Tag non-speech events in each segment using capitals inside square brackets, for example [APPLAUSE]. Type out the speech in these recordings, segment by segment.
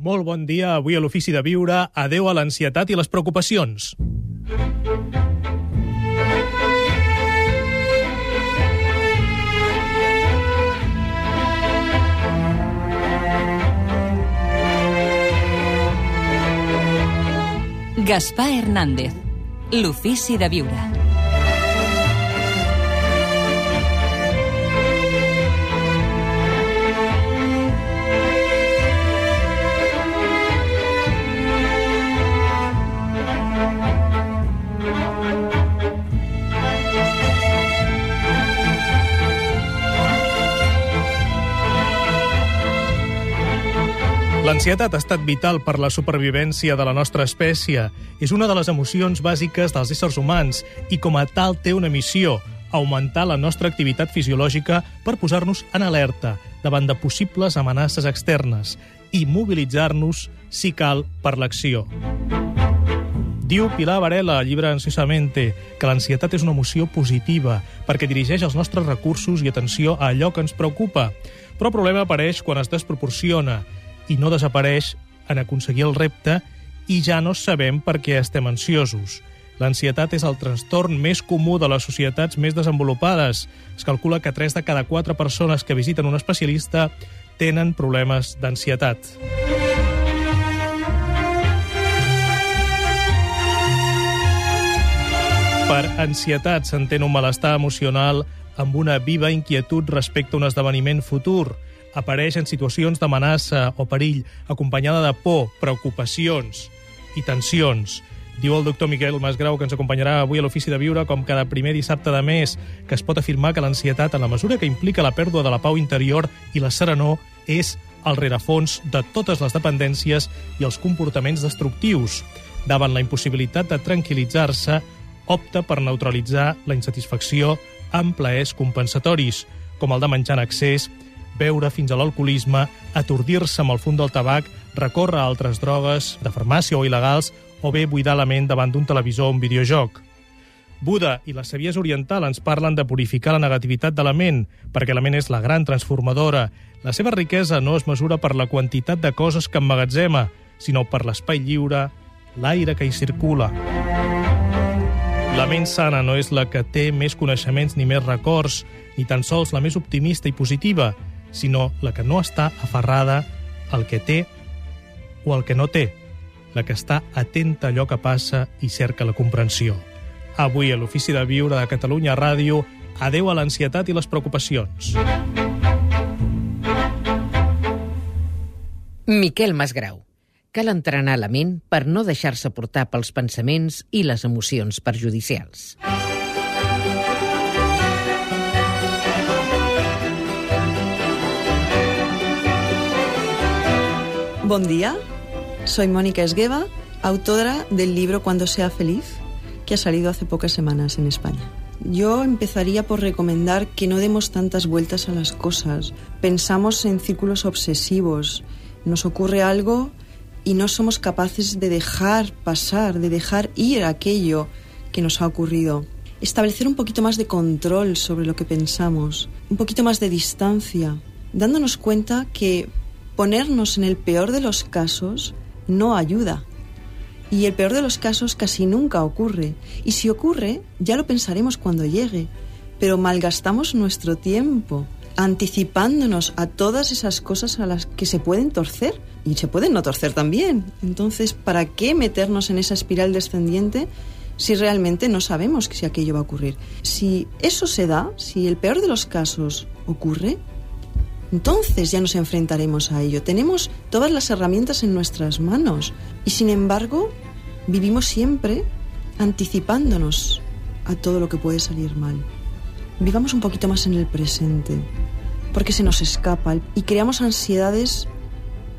Molt bon dia, avui a l'Ofici de Viure. Adeu a l'ansietat i les preocupacions. Gaspar Hernández, l'Ofici de Viure. L'ansietat ha estat vital per la supervivència de la nostra espècie. És una de les emocions bàsiques dels éssers humans i com a tal té una missió, augmentar la nostra activitat fisiològica per posar-nos en alerta davant de possibles amenaces externes i mobilitzar-nos, si cal, per l'acció. Diu Pilar Varela, al llibre Ansiosamente, que l'ansietat és una emoció positiva perquè dirigeix els nostres recursos i atenció a allò que ens preocupa. Però el problema apareix quan es desproporciona i no desapareix en aconseguir el repte i ja no sabem per què estem ansiosos. L'ansietat és el trastorn més comú de les societats més desenvolupades. Es calcula que 3 de cada 4 persones que visiten un especialista tenen problemes d'ansietat. Per ansietat s'entén un malestar emocional amb una viva inquietud respecte a un esdeveniment futur – apareix en situacions d'amenaça o perill, acompanyada de por, preocupacions i tensions. Diu el doctor Miquel Masgrau, que ens acompanyarà avui a l'Ofici de Viure, com cada primer dissabte de mes, que es pot afirmar que l'ansietat, en la mesura que implica la pèrdua de la pau interior i la serenor, és el rerefons de totes les dependències i els comportaments destructius. Davant la impossibilitat de tranquil·litzar-se, opta per neutralitzar la insatisfacció amb plaers compensatoris, com el de menjar en excés, beure fins a l'alcoholisme, atordir-se amb el fum del tabac, recórrer a altres drogues, de farmàcia o il·legals, o bé buidar la ment davant d'un televisor o un videojoc. Buda i les savies oriental ens parlen de purificar la negativitat de la ment, perquè la ment és la gran transformadora. La seva riquesa no es mesura per la quantitat de coses que emmagatzema, sinó per l'espai lliure, l'aire que hi circula. La ment sana no és la que té més coneixements ni més records, ni tan sols la més optimista i positiva, sinó la que no està aferrada al que té o al que no té, la que està atenta a allò que passa i cerca la comprensió. Avui a l'Ofici de Viure de Catalunya Ràdio, adeu a l'ansietat i les preocupacions. Miquel Masgrau. Cal entrenar la ment per no deixar-se portar pels pensaments i les emocions perjudicials. Buen día, soy Mónica Esgueva, autora del libro Cuando sea feliz, que ha salido hace pocas semanas en España. Yo empezaría por recomendar que no demos tantas vueltas a las cosas. Pensamos en círculos obsesivos. Nos ocurre algo y no somos capaces de dejar pasar, de dejar ir aquello que nos ha ocurrido. Establecer un poquito más de control sobre lo que pensamos, un poquito más de distancia, dándonos cuenta que ponernos en el peor de los casos no ayuda. Y el peor de los casos casi nunca ocurre. Y si ocurre, ya lo pensaremos cuando llegue. Pero malgastamos nuestro tiempo anticipándonos a todas esas cosas a las que se pueden torcer y se pueden no torcer también. Entonces, ¿para qué meternos en esa espiral descendiente si realmente no sabemos si aquello va a ocurrir? Si eso se da, si el peor de los casos ocurre, entonces ya nos enfrentaremos a ello. Tenemos todas las herramientas en nuestras manos y sin embargo vivimos siempre anticipándonos a todo lo que puede salir mal. Vivamos un poquito más en el presente, porque se nos escapa y creamos ansiedades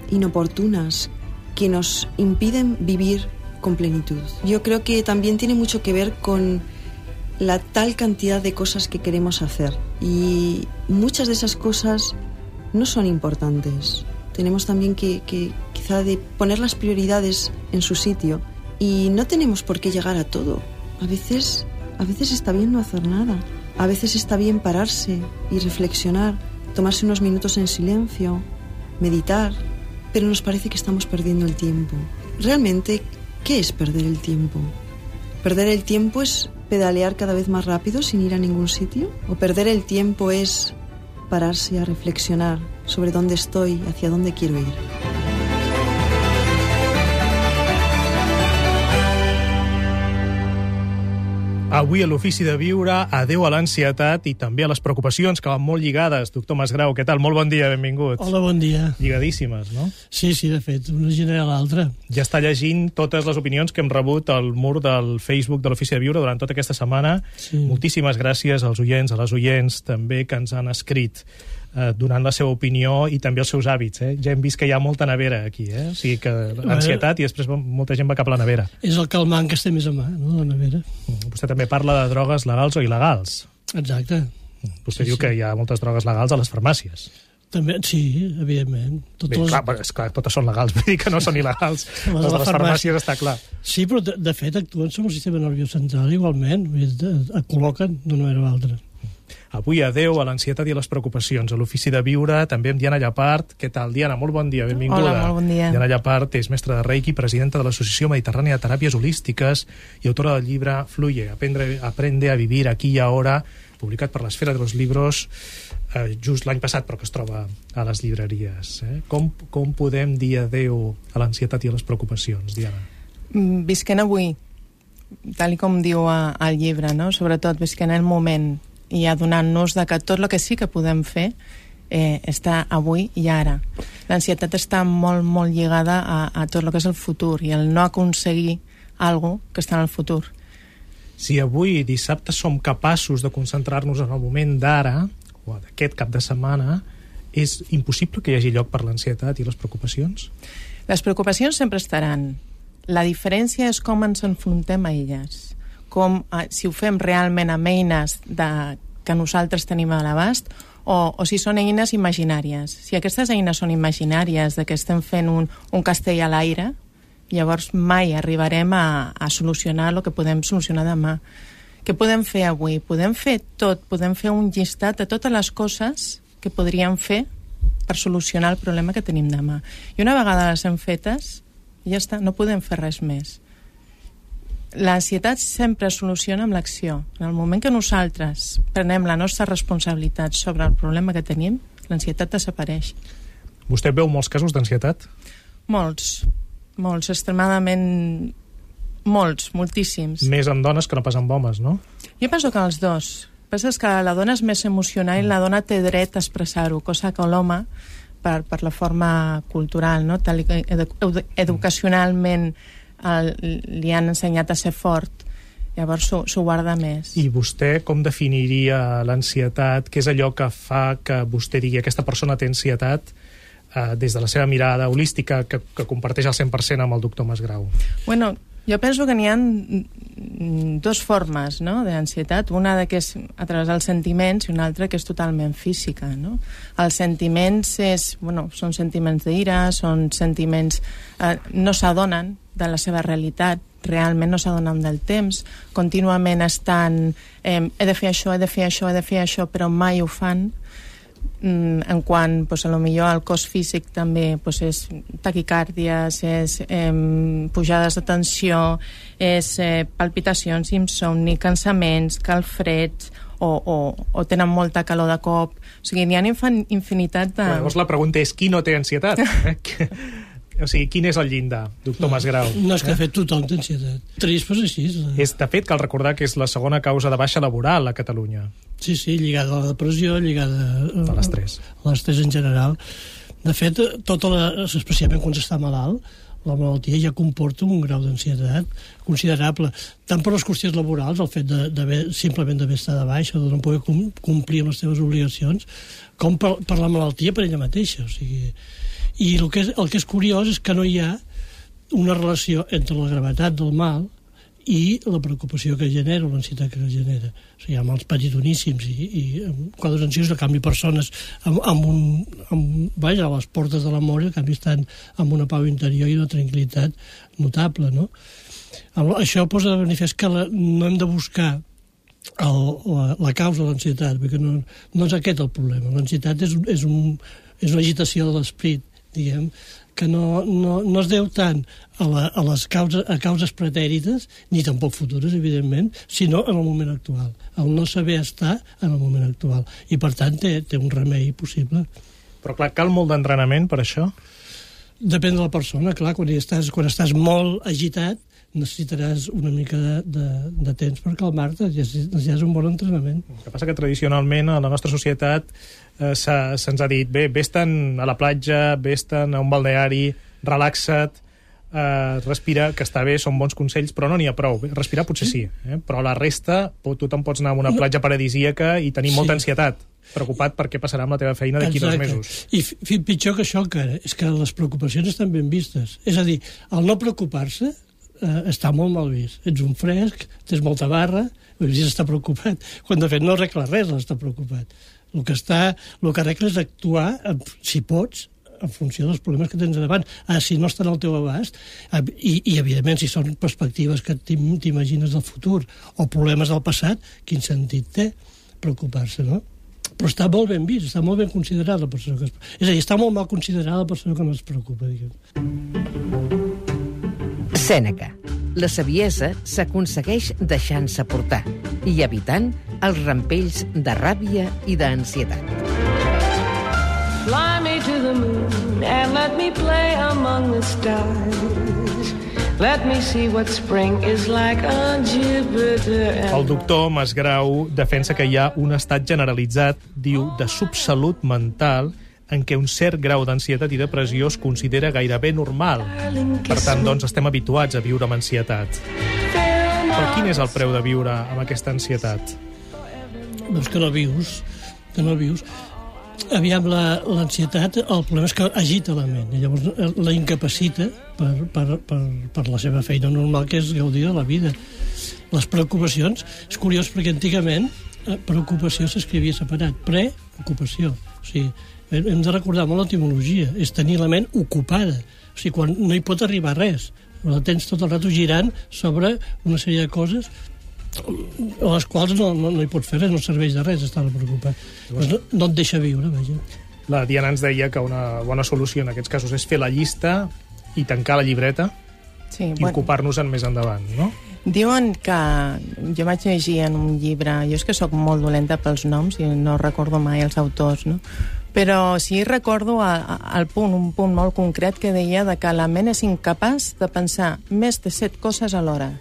inoportunas que nos impiden vivir con plenitud. Yo creo que también tiene mucho que ver con la tal cantidad de cosas que queremos hacer y muchas de esas cosas no son importantes. Tenemos también que, quizá de poner las prioridades en su sitio y no tenemos por qué llegar a todo. A veces, a veces está bien no hacer nada. A veces está bien pararse y reflexionar, tomarse unos minutos en silencio, meditar, pero nos parece que estamos perdiendo el tiempo. Realmente, ¿qué es perder el tiempo? ¿Perder el tiempo es pedalear cada vez más rápido sin ir a ningún sitio? ¿O perder el tiempo es pararse a reflexionar sobre dónde estoy, hacia dónde quiero ir? Avui a l'Ofici de Viure, adeu a l'ansietat i també a les preocupacions que van molt lligades. Doctor Masgrau, què tal? Molt bon dia, benvingut. Hola, bon dia. Lligadíssimes, no? Sí, sí, de fet, una genera l'altra. Ja està llegint totes les opinions que hem rebut al mur del Facebook de l'Ofici de Viure durant tota aquesta setmana. Sí. Moltíssimes gràcies als oients, a les oients també que ens han escrit eh, donant la seva opinió i també els seus hàbits. Eh? Ja hem vist que hi ha molta nevera aquí, eh? o sigui que ansietat i després molta gent va cap a la nevera. És el calmant que es té més a mà, no?, la nevera. Mm, Vostè també parla de drogues legals o il·legals. Exacte. Vostè Sí, diu sí. que hi ha moltes drogues legals a les farmàcies. També, sí, evidentment. Totes Bé, les... clar, és clar, totes són legals, [LAUGHS] vull dir que no són il·legals. [LAUGHS] les de les farmàcia. farmàcies està clar. Sí, però de, de fet actuen sobre el sistema nerviós central igualment, de- et col·loquen d'una manera o altra. Avui adeu a l'ansietat i a les preocupacions. A l'Ofici de Viure també amb Diana Llapart. Què tal, Diana? Molt bon dia, benvinguda. Hola, molt bon dia. Diana Llapart és mestra de Reiki, presidenta de l'Associació Mediterrània de Teràpies Holístiques i autora del llibre Fluye, aprendre, aprende a vivir aquí y ahora, publicat per l'Esfera de los Libros eh, just l'any passat, però que es troba a les llibreries. Eh? Com, com podem dir adeu a l'ansietat i a les preocupacions, Diana? Mm, Visquent avui, tal i com diu a, al llibre, no? sobretot visquent el moment i adonant-nos de que tot el que sí que podem fer eh, està avui i ara. L'ansietat està molt, molt lligada a, a tot el que és el futur i el no aconseguir alguna que està en el futur. Si avui, dissabte, som capaços de concentrar-nos en el moment d'ara, o d'aquest cap de setmana, és impossible que hi hagi lloc per l'ansietat i les preocupacions? Les preocupacions sempre estaran. La diferència és com ens enfrontem a elles. Com, eh, si ho fem realment amb eines de, que nosaltres tenim a l'abast o, o si són eines imaginàries. Si aquestes eines són imaginàries, de que estem fent un, un castell a l'aire, llavors mai arribarem a, a solucionar el que podem solucionar demà. Què podem fer avui? Podem fer tot, podem fer un llistat de totes les coses que podríem fer per solucionar el problema que tenim demà. I una vegada les hem fetes, ja està, no podem fer res més. L'ansietat sempre es soluciona amb l'acció. En el moment que nosaltres prenem la nostra responsabilitat sobre el problema que tenim, l'ansietat desapareix. Vostè veu molts casos d'ansietat? Molts, molts, extremadament molts, moltíssims. Més en dones que no pas en homes, no? Jo penso que els dos. El que passa és que la dona és més emocional i la dona té dret a expressar-ho, cosa que l'home, per, per la forma cultural, no? Tal edu edu educacionalment el, li han ensenyat a ser fort, llavors s'ho guarda més. I vostè com definiria l'ansietat? Què és allò que fa que vostè digui aquesta persona té ansietat eh, des de la seva mirada holística que, que comparteix al 100% amb el doctor Masgrau? Bueno, jo penso que n'hi ha dos formes no, d'ansietat. Una de que és a través dels sentiments i una altra que és totalment física. No? Els sentiments és, bueno, són sentiments d'ira, són sentiments... Eh, no s'adonen de la seva realitat, realment no s'adonen del temps, contínuament estan eh, he de fer això, he de fer això, he de fer això, però mai ho fan en quant pues, a lo millor el cos físic també pues, és taquicàrdies, és eh, pujades de tensió, és eh, palpitacions, insomni, cansaments, calfreds, o, o, o tenen molta calor de cop. O sigui, n'hi ha infin infinitat de... Llavors la pregunta és qui no té ansietat? [LAUGHS] Eh? O sigui, quin és el llindar, doctor Masgrau? No és que ha fet tothom d'ansietat. Trist, però és així. És, de fet, cal recordar que és la segona causa de baixa laboral a Catalunya, Sí, sí, lligada a la depressió, lligada a, l'estrès. a l'estrès en general. De fet, tota la, especialment quan s'està malalt, la malaltia ja comporta un grau d'ansietat considerable, tant per les qüestions laborals, el fet de, de simplement d'haver estat de baixa, de no poder com, complir amb les teves obligacions, com per, per la malaltia per ella mateixa. O sigui, I el que, és, el que és curiós és que no hi ha una relació entre la gravetat del mal i la preocupació que genera, l'ansietat que genera. O sigui, amb els petitoníssims i, i quadres ansiosos, a canvi persones amb, amb un, amb, vaja, a les portes de la mort, a canvi estan amb una pau interior i una tranquil·litat notable, no? Això posa de manifest que la, no hem de buscar el, la, la causa de l'ansietat, perquè no, no és aquest el problema. L'ansietat és, és, un, és una agitació de l'esperit, diguem, que no, no, no es deu tant a, la, a les causes, a causes pretèrites, ni tampoc futures, evidentment, sinó en el moment actual. El no saber estar en el moment actual. I, per tant, té, té un remei possible. Però, clar, cal molt d'entrenament per això? Depèn de la persona, clar, quan estàs, quan estàs molt agitat, necessitaràs una mica de, de, de temps per calmar-te, ja, ja és un bon entrenament. El que passa que tradicionalment a la nostra societat eh, se'ns ha dit, bé, vés-te'n a la platja, vés-te'n a un balneari, relaxa't, eh, respira, que està bé, són bons consells, però no n'hi ha prou. Respirar potser sí, eh? però la resta, tu te'n pots anar a una platja paradisíaca i tenir molta ansietat, preocupat per què passarà amb la teva feina d'aquí dos mesos. I pitjor que això encara, és que les preocupacions estan ben vistes. És a dir, el no preocupar-se eh, està molt mal vist. Ets un fresc, tens molta barra, i està preocupat, quan de fet no arregla res, està preocupat. El que, està, el que arregla és actuar, si pots, en funció dels problemes que tens davant. Ah, si no estan al teu abast, i, i evidentment, si són perspectives que t'imagines del futur o problemes del passat, quin sentit té preocupar-se, no? Però està molt ben vist, està molt ben considerada la persona que es... És a dir, està molt mal considerada la persona que no es preocupa, diguem. Sèneca. La saviesa s'aconsegueix deixant-se portar i evitant els rampells de ràbia i d'ansietat. Fly me to the moon and let me play among the stars. Let me see what spring is like on Jupiter. El doctor Masgrau defensa que hi ha un estat generalitzat, diu, de subsalut mental en què un cert grau d'ansietat i depressió es considera gairebé normal. Per tant, doncs, estem habituats a viure amb ansietat. Però quin és el preu de viure amb aquesta ansietat? Doncs que no vius, que no vius. Aviam, l'ansietat, la, el problema és que agita la ment, i llavors eh, la incapacita per, per, per, per la seva feina normal, que és gaudir de la vida. Les preocupacions, és curiós perquè antigament eh, preocupació s'escrivia separat, preocupació. O sigui, hem de recordar molt l'etimologia, és tenir la ment ocupada, o sigui, quan no hi pot arribar res, la tens tot el rato girant sobre una sèrie de coses a les quals no, no, no hi pots fer res, no serveix de res estar preocupat. Doncs no, no et deixa viure, vaja. La Diana ens deia que una bona solució en aquests casos és fer la llista i tancar la llibreta sí, i bueno. ocupar-nos-en més endavant, no? Diuen que... Jo vaig llegir en un llibre... Jo és que sóc molt dolenta pels noms i no recordo mai els autors, no? Però sí recordo el punt, un punt molt concret que deia de que la ment és incapaç de pensar més de set coses alhora.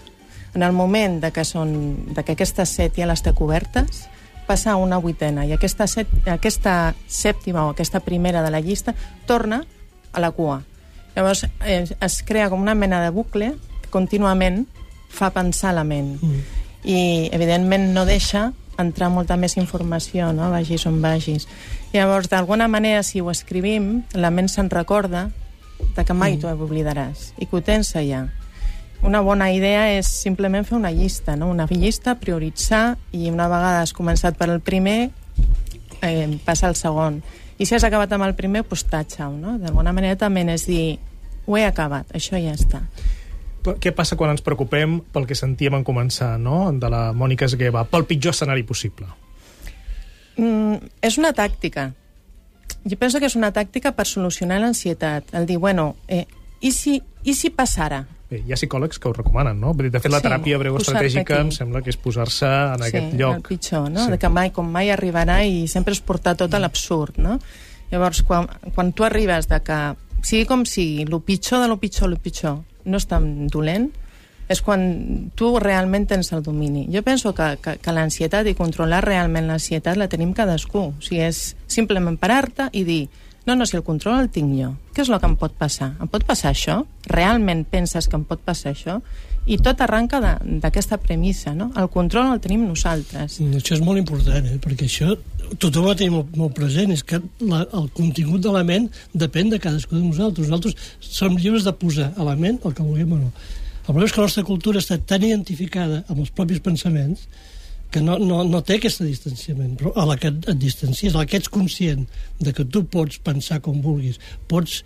En el moment de que, són, de que aquestes set ja les té cobertes, passar una vuitena i aquesta, set, aquesta sèptima o aquesta primera de la llista torna a la cua. Llavors eh, es crea com una mena de bucle que contínuament fa pensar la ment. Mm. I, evidentment, no deixa entrar molta més informació, no? vagis on vagis. Llavors, d'alguna manera, si ho escrivim, la ment se'n recorda de que mai mm. tu oblidaràs i que ho tens allà. Una bona idea és simplement fer una llista, no? una llista, prioritzar, i una vegada has començat per el primer, eh, passa al segon. I si has acabat amb el primer, doncs tatxa-ho. No? D'alguna manera també és dir, ho he acabat, això ja està què passa quan ens preocupem pel que sentíem en començar, no?, de la Mònica Esgueva, pel pitjor escenari possible? Mm, és una tàctica. Jo penso que és una tàctica per solucionar l'ansietat. El dir, bueno, eh, i, si, i si passara? Bé, hi ha psicòlegs que ho recomanen, no? De fet, la teràpia breu estratègica em sembla que és posar-se en sí, aquest lloc. Sí, el pitjor, no? Sí. De que mai, com mai arribarà i sempre és portar tot a l'absurd, no? Llavors, quan, quan tu arribes de que sigui com sigui, el pitjor de lo pitjor, el pitjor, no és tan dolent, és quan tu realment tens el domini. Jo penso que, que, que l'ansietat i controlar realment l'ansietat la tenim cadascú. O sigui, és simplement parar-te i dir no, no, si el control el tinc jo. Què és el que em pot passar? Em pot passar això? Realment penses que em pot passar això? I tot arranca d'aquesta premissa, no? El control el tenim nosaltres. Això és molt important, eh? perquè això tothom ho té molt, molt present, és que la, el contingut de la ment depèn de cadascú de nosaltres. Nosaltres som lliures de posar a la ment el que vulguem o no. El problema és que la nostra cultura està tan identificada amb els propis pensaments que no, no, no té aquest distanciament, però a la que et distancies, a la que ets conscient de que tu pots pensar com vulguis, pots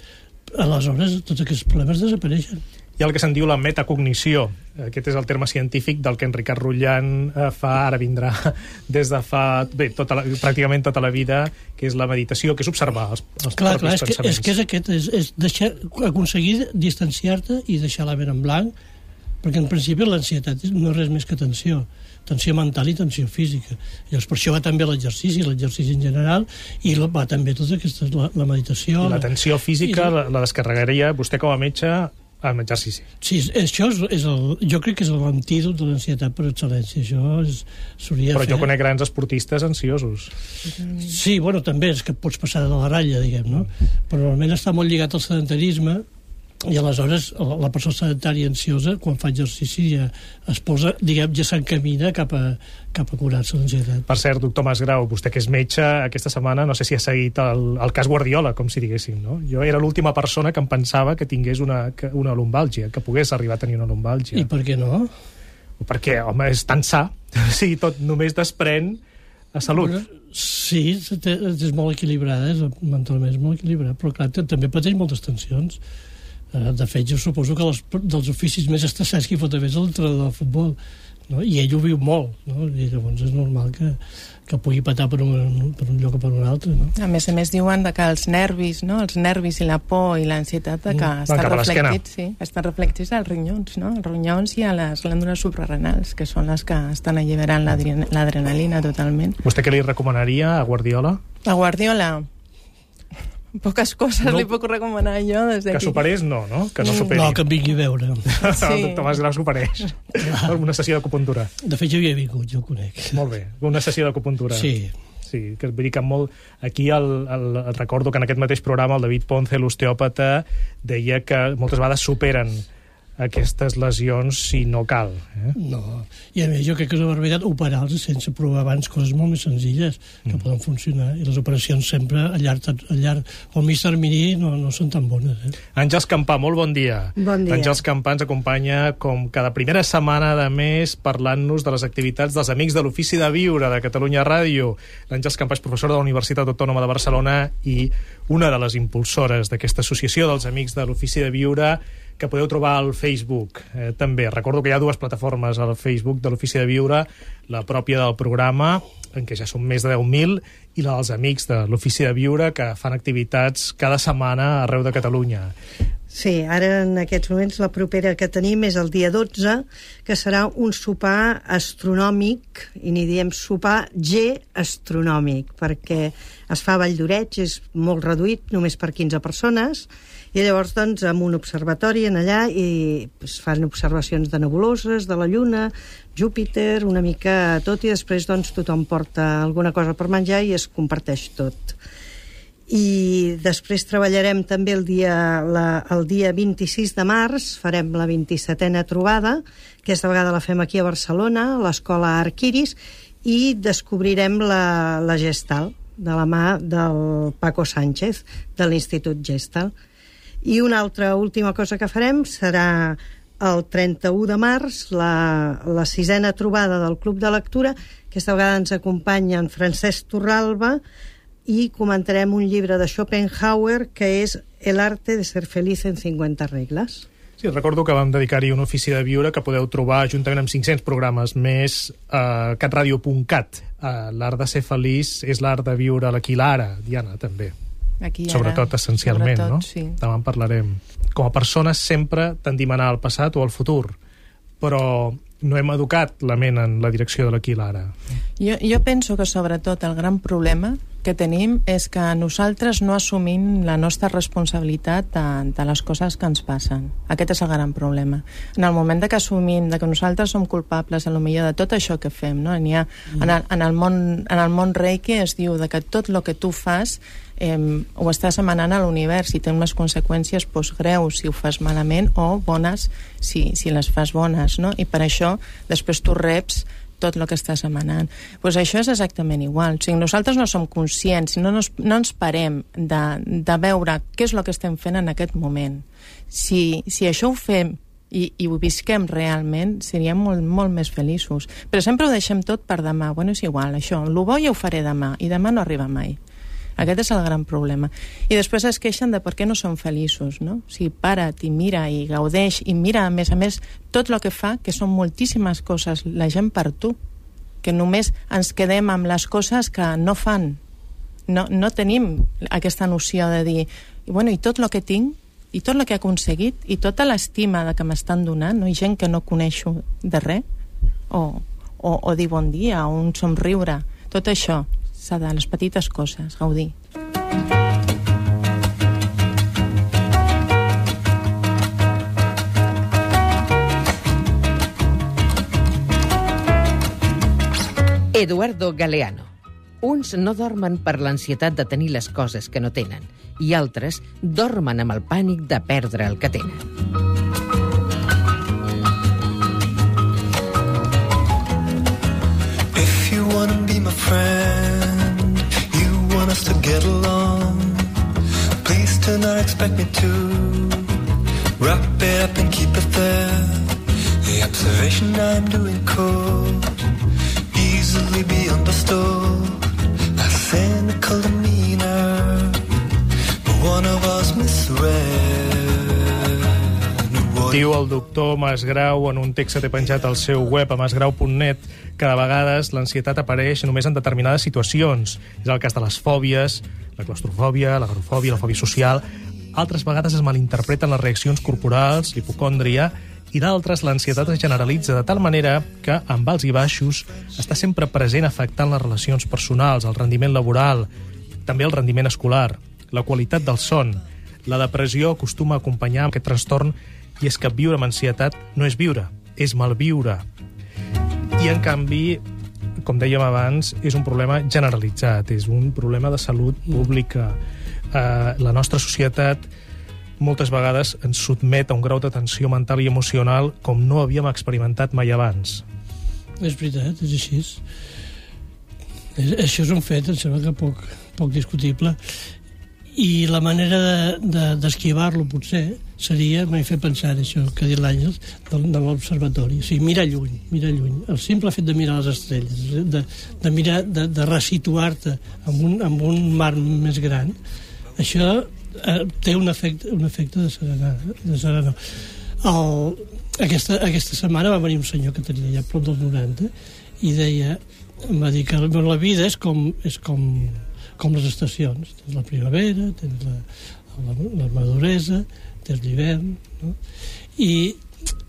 aleshores tots aquests problemes desapareixen. Hi ha el que se'n diu la metacognició. Aquest és el terme científic del que en Ricard Rullan eh, fa, ara vindrà, [LAUGHS] des de fa bé, tota la, pràcticament tota la vida, que és la meditació, que és observar els, els clar, propis clar, és que, pensaments. és que és aquest, és, és deixar, aconseguir distanciar-te i deixar la ment en blanc, perquè en principi l'ansietat no és res més que tensió tensió mental i tensió física. Llavors, per això va també l'exercici, l'exercici en general, i va també tota aquesta, la, la meditació... I la tensió física i... la, la descarregaria vostè com a metge amb exercici. Sí, això és, és el, jo crec que és l'antídot de l'ansietat per excel·lència. Això s'hauria Però fer... jo conec grans esportistes ansiosos. Sí, bueno, també és que pots passar de la ratlla, diguem, no? Però normalment està molt lligat al sedentarisme i aleshores la persona sedentària ansiosa quan fa exercici ja es posa, diguem, ja s'encamina cap a, cap a curar-se l'ansietat. Per cert, doctor Masgrau, vostè que és metge aquesta setmana, no sé si ha seguit el, el cas Guardiola, com si diguéssim, no? Jo era l'última persona que em pensava que tingués una, una lumbàlgia, que pogués arribar a tenir una lumbàlgia. I per què no? Perquè, home, és tan sa, [LAUGHS] o sigui, tot només desprèn a salut. Sí, és molt equilibrada, és, mentalment és molt equilibrada, però clar, també pateix moltes tensions. Eh, De fet, jo suposo que les, dels oficis més estressats que hi pot haver és l'entrenador de futbol, no? i ell ho viu molt, no? i llavors és normal que, que pugui patar per un, per un lloc o per un altre. No? A més a més diuen de que els nervis, no? els nervis i la por i l'ansietat que Mm. estan reflectits, sí, estan reflectits als ronyons, no? als ronyons i a les glàndules suprarrenals, que són les que estan alliberant l'adre- l'adrenalina totalment. Vostè què li recomanaria a Guardiola? A Guardiola, poques coses No. li puc recomanar jo des Que d'aquí. superés, no, no? Que no Mm. superi. No, que em vingui a veure. [LAUGHS] Sí. El doctor Masgrau supereix. Per una sessió d'acupuntura. De fet, jo hi he vingut, jo ho conec. Molt bé, una sessió d'acupuntura. Sí, Sí, que vull dir que molt... Aquí el, el, el, recordo que en aquest mateix programa el David Ponce, l'osteòpata, deia que moltes vegades superen aquestes lesions si no cal. Eh? no. I a més, jo crec que és una barbaritat operar-los sense provar abans coses molt més senzilles que Mm. poden funcionar. I les operacions sempre a llarg, a llarg o a mig termini no, no són tan bones. Eh? Àngels Campà, molt bon dia. Bon dia. Àngels Campà ens acompanya com cada primera setmana de mes parlant-nos de les activitats dels Amics de l'Ofici de Viure de Catalunya Ràdio. L'Àngels Campà és professora de la Universitat Autònoma de Barcelona i una de les impulsores d'aquesta associació dels Amics de l'Ofici de Viure que podeu trobar al Facebook. Eh, també recordo que hi ha dues plataformes al Facebook de l'Ofici de Viure, la pròpia del programa, en què ja són més de 10.000, i la dels amics de l'Ofici de Viure, que fan activitats cada setmana arreu de Catalunya. Sí, ara en aquests moments la propera que tenim és el dia 12, que serà un sopar astronòmic, i n'hi diem sopar G astronòmic, perquè es fa a Valldoreig, és molt reduït, només per 15 persones, i llavors doncs amb un observatori en allà i es fan observacions de nebuloses, de la Lluna, Júpiter, una mica tot, i després doncs tothom porta alguna cosa per menjar i es comparteix tot i després treballarem també el dia, la, el dia 26 de març, farem la 27a trobada, que aquesta vegada la fem aquí a Barcelona, a l'escola Arquiris, i descobrirem la, la Gestal, de la mà del Paco Sánchez, de l'Institut Gestal. I una altra última cosa que farem serà el 31 de març, la, la sisena trobada del Club de Lectura, que aquesta vegada ens acompanya en Francesc Torralba, i comentarem un llibre de Schopenhauer que és El arte de ser feliz en 50 regles. Sí, recordo que vam dedicar-hi un ofici de viure que podeu trobar juntament amb 500 programes més a catradio.cat. Uh, l'art de ser feliç és l'art de viure l'aquí i l'ara, Diana, també. Aquí ara. Sobretot, essencialment, Sobretot, no? Sí. Demà en parlarem. Com a persones sempre tendim a anar al passat o al futur, però no hem educat la ment en la direcció de l'aquí i l'ara. Jo, jo penso que sobretot el gran problema que tenim és que nosaltres no assumim la nostra responsabilitat de, de les coses que ens passen. Aquest és el gran problema. En el moment de que assumim de que nosaltres som culpables a lo millor de tot això que fem, no? N'hi ha, en, el, en, el món, en el món reiki es diu de que tot el que tu fas eh, ho estàs emanant a l'univers i té unes conseqüències pues, greus si ho fas malament o bones si, si les fas bones, no? I per això després tu reps tot el que estàs emanant. Pues això és exactament igual. O sigui, nosaltres no som conscients, no, nos, no ens parem de, de veure què és el que estem fent en aquest moment. Si, si això ho fem i, i ho visquem realment, seríem molt, molt més feliços. Però sempre ho deixem tot per demà. Bueno, és igual, això. El bo ja ho faré demà, i demà no arriba mai. Aquest és el gran problema. I després es queixen de per què no són feliços, no? O sigui, para't i mira i gaudeix i mira, a més a més, tot el que fa, que són moltíssimes coses, la gent per tu, que només ens quedem amb les coses que no fan. No, no tenim aquesta noció de dir, i, bueno, i tot el que tinc, i tot el que he aconseguit, i tota l'estima que m'estan donant, no? i gent que no coneixo de res, o, o, o dir bon dia, o un somriure, tot això s'ha de les petites coses, gaudir. Eduardo Galeano. Uns no dormen per l'ansietat de tenir les coses que no tenen i altres dormen amb el pànic de perdre el que tenen. If you wanna be my friend, us to get along. Please do not expect me to wrap it up and keep it there. The observation I'm doing could easily be understood. A cynical demeanor, but one of us misread. Diu el doctor Masgrau en un text que té penjat al seu web a masgrau.net que de vegades l'ansietat apareix només en determinades situacions. És el cas de les fòbies, la claustrofòbia, l'agrofòbia, la fòbia social. Altres vegades es malinterpreten les reaccions corporals, l'hipocòndria, i d'altres l'ansietat es generalitza de tal manera que, amb alts i baixos, està sempre present afectant les relacions personals, el rendiment laboral, també el rendiment escolar, la qualitat del son. La depressió acostuma a acompanyar aquest trastorn i és que viure amb ansietat no és viure, és malviure. I, en canvi, com dèiem abans, és un problema generalitzat, és un problema de salut pública. Eh, la nostra societat moltes vegades ens sotmet a un grau de tensió mental i emocional com no havíem experimentat mai abans. És veritat, és així. És, això és un fet, em sembla que poc, poc discutible. I la manera d'esquivar-lo, de, potser, seria, m'he fet pensar això que ha dit l'Àngels, de, de l'observatori. O sigui, mirar lluny, mirar lluny. El simple fet de mirar les estrelles, de, de mirar, de, de resituar-te en, un, en un mar més gran, això eh, té un efecte, un efecte de serenar. De serenar. El, aquesta, aquesta setmana va venir un senyor que tenia ja prop dels 90 i deia, em va dir que la vida és com, és com, com les estacions. Tens la primavera, tens la, la, la maduresa, tens l'hivern, no? I,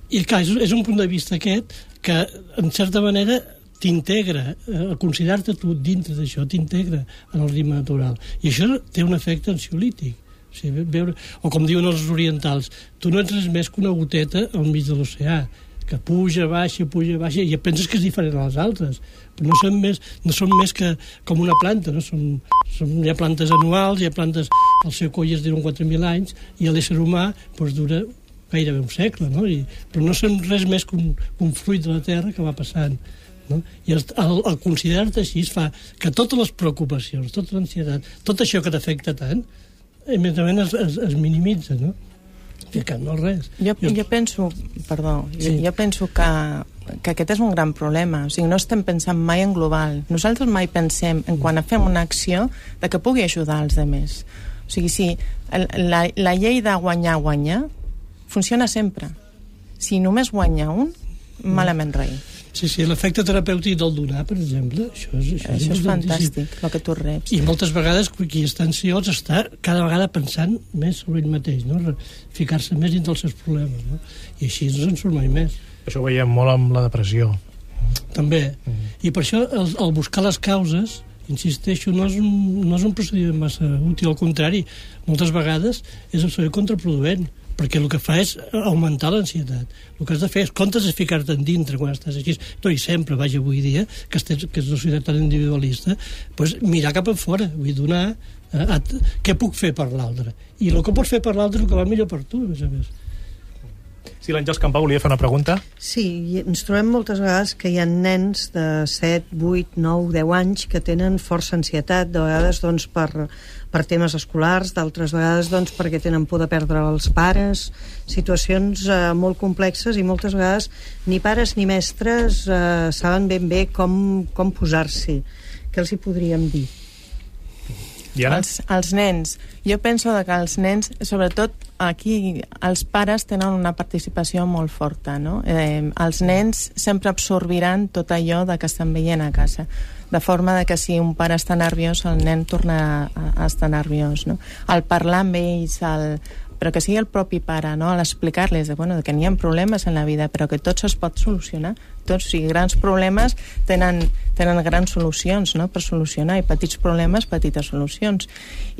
i clar, és, és un punt de vista aquest que, en certa manera, t'integra, eh, considerar-te tu dintre d'això, t'integra en el ritme natural. I això té un efecte ansiolític. O, sigui, veure, o com diuen els orientals, tu no ets res més que una goteta al mig de l'oceà, que puja, baixa, puja, baixa, i penses que és diferent a les altres. Però no són més, no són més que com una planta, no? Són, són, hi ha plantes anuals, hi ha plantes... El seu coll es diuen 4.000 anys, i l'ésser humà doncs, dura gairebé un segle, no? I, però no són res més que un, un fruit de la terra que va passant. No? I el, el, el considerar-te així fa que totes les preocupacions, tota l'ansietat, tot això que t'afecta tant, immediatament es, es, es minimitza, no? Que no res. Jo, jo penso, perdó, sí. jo, jo penso que, que aquest és un gran problema. O sigui, no estem pensant mai en global. Nosaltres mai pensem en quan fem una acció de que pugui ajudar els altres. O sigui, si la, la llei de guanyar-guanyar funciona sempre. Si només guanya un, malament rei. Sí, sí, l'efecte terapèutic del donar, per exemple, això és, això, això és fantàstic, el que tu reps. I moltes vegades qui està ansiós està cada vegada pensant més sobre ell mateix, no? ficar-se més dins dels seus problemes, no? i així no se'n surt mai més. Això ho veiem molt amb la depressió. També. Mm. I per això el, el buscar les causes insisteixo, no és, un, no és un procediment massa útil, al contrari, moltes vegades és absolutament contraproduent perquè el que fa és augmentar l'ansietat. El que has de fer és, comptes de ficar-te en dintre quan estàs així, no, i sempre, vaja, avui dia, que, estés, que és una societat tan individualista, pues, mirar cap a fora, vull donar eh, a, què puc fer per l'altre. I el que pots fer per l'altre és el que va millor per tu, a més a més. Sí, l'Àngels Campau volia fer una pregunta. Sí, ens trobem moltes vegades que hi ha nens de 7, 8, 9, 10 anys que tenen força ansietat, de vegades doncs, per, per temes escolars, d'altres vegades doncs, perquè tenen por de perdre els pares, situacions eh, molt complexes i moltes vegades ni pares ni mestres eh, saben ben bé com, com posar-s'hi. Què els hi podríem dir? Diana? Els, els nens. Jo penso que els nens, sobretot aquí, els pares tenen una participació molt forta, no? Eh, els nens sempre absorbiran tot allò de que estan veient a casa de forma de que si un pare està nerviós, el nen torna a, a estar nerviós, no? El parlar amb ells, el, però que sigui el propi pare, no? a l'explicar-les de, bueno, de que n'hi ha problemes en la vida, però que tots es pot solucionar. Tots, o sigui, grans problemes tenen, tenen grans solucions no? per solucionar, i petits problemes, petites solucions.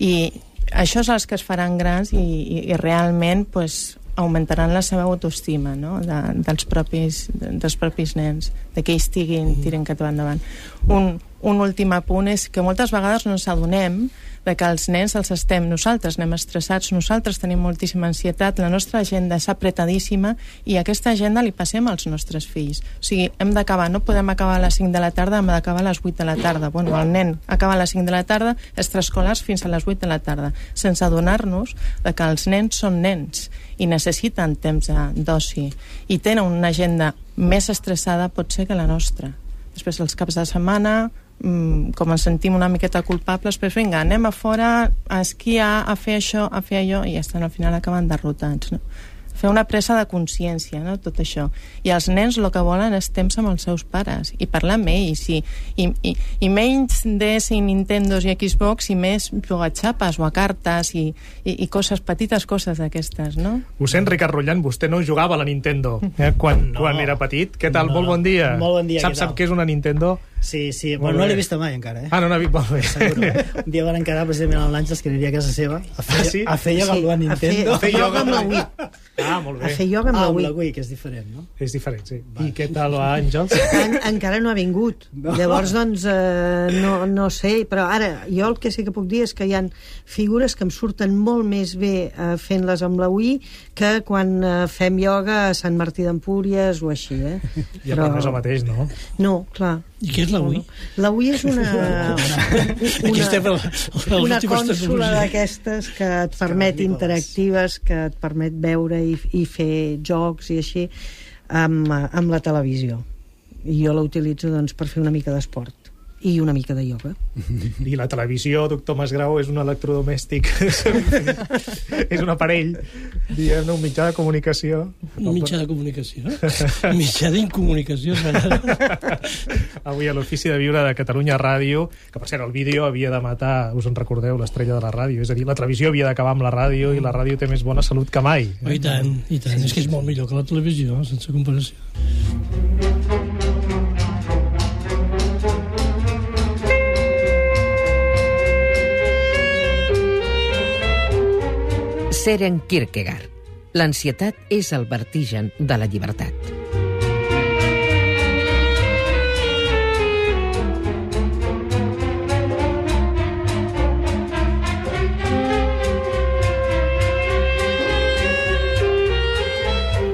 I això és els que es faran grans i, i, i realment pues, augmentaran la seva autoestima no? de, dels, propis, dels propis nens, de que ells tiguin, tiren cap endavant. Un, un últim apunt és que moltes vegades no ens adonem de que els nens els estem, nosaltres anem estressats, nosaltres tenim moltíssima ansietat, la nostra agenda és apretadíssima i aquesta agenda li passem als nostres fills. O sigui, hem d'acabar, no podem acabar a les 5 de la tarda, hem d'acabar a les 8 de la tarda. Bueno, el nen acaba a les 5 de la tarda, extraescolars fins a les 8 de la tarda, sense adonar-nos de que els nens són nens i necessiten temps d'oci i tenen una agenda més estressada pot ser que la nostra. Després els caps de setmana, com ens sentim una miqueta culpables, doncs vinga, anem a fora a esquiar, a fer això, a fer allò, i ja estan al final acaben derrotats, no? fer una pressa de consciència, no? tot això. I els nens el que volen és temps amb els seus pares i parlar amb ells i, i, i, i menys DS i Nintendos i Xbox i més jugar a xapes o a cartes i, i, i coses, petites coses d'aquestes, no? Ho sent, Ricard Rullant, vostè no jugava a la Nintendo eh, quan, No. quan era petit. Què tal? No. Molt bon dia. Molt bon dia, Sap, què sap què és una Nintendo? Sí, sí, Molt bueno, no bé. l'he vista mai encara, eh? Ah, no vist molt bé. Seguro, eh? [LAUGHS] Un dia van quedar precisament amb l'Àngels que aniria a casa seva a fer, Ah, sí? a fer ioga Sí, amb la a fer- Nintendo. a fer [LAUGHS] ioga amb la Wii. Ah, molt A bé. fer ioga amb Ah, la amb Wii. la Wii, que és diferent, no? És diferent, sí. I què tal va, Àngels? En, encara no ha vingut. No. Llavors, doncs, eh, no, no sé, però ara, jo el que sí que puc dir és que hi han figures que em surten molt més bé eh, fent-les amb la Wii que quan eh, fem ioga a Sant Martí d'Empúries o així, eh? Ja, però no és el mateix, no? No, clar. I què és la Wii? La Wii és una... [LAUGHS] Aquí estem a la- a les una últimes cònsola d'aquestes que et permet interactives, que et permet veure i, i fer jocs i així amb, amb la televisió. I jo la utilitzo doncs, per fer una mica d'esport i una mica de ioga. I la televisió, doctor Masgrau, és un electrodomèstic. [LAUGHS] és un aparell, diguem-ne, un mitjà de comunicació. Un mitjà de comunicació. Un [LAUGHS] mitjà d'incomunicació. [LAUGHS] Avui a l'Ofici de Viure de Catalunya Ràdio, que per cert, el vídeo havia de matar, us en recordeu, l'estrella de la ràdio. És a dir, la televisió havia d'acabar amb la ràdio i la ràdio té més bona salut que mai. Oh, I tant, i tant. És que és molt millor que la televisió, sense comparació. Seren Kierkegaard. L'ansietat és el vertigen de la llibertat.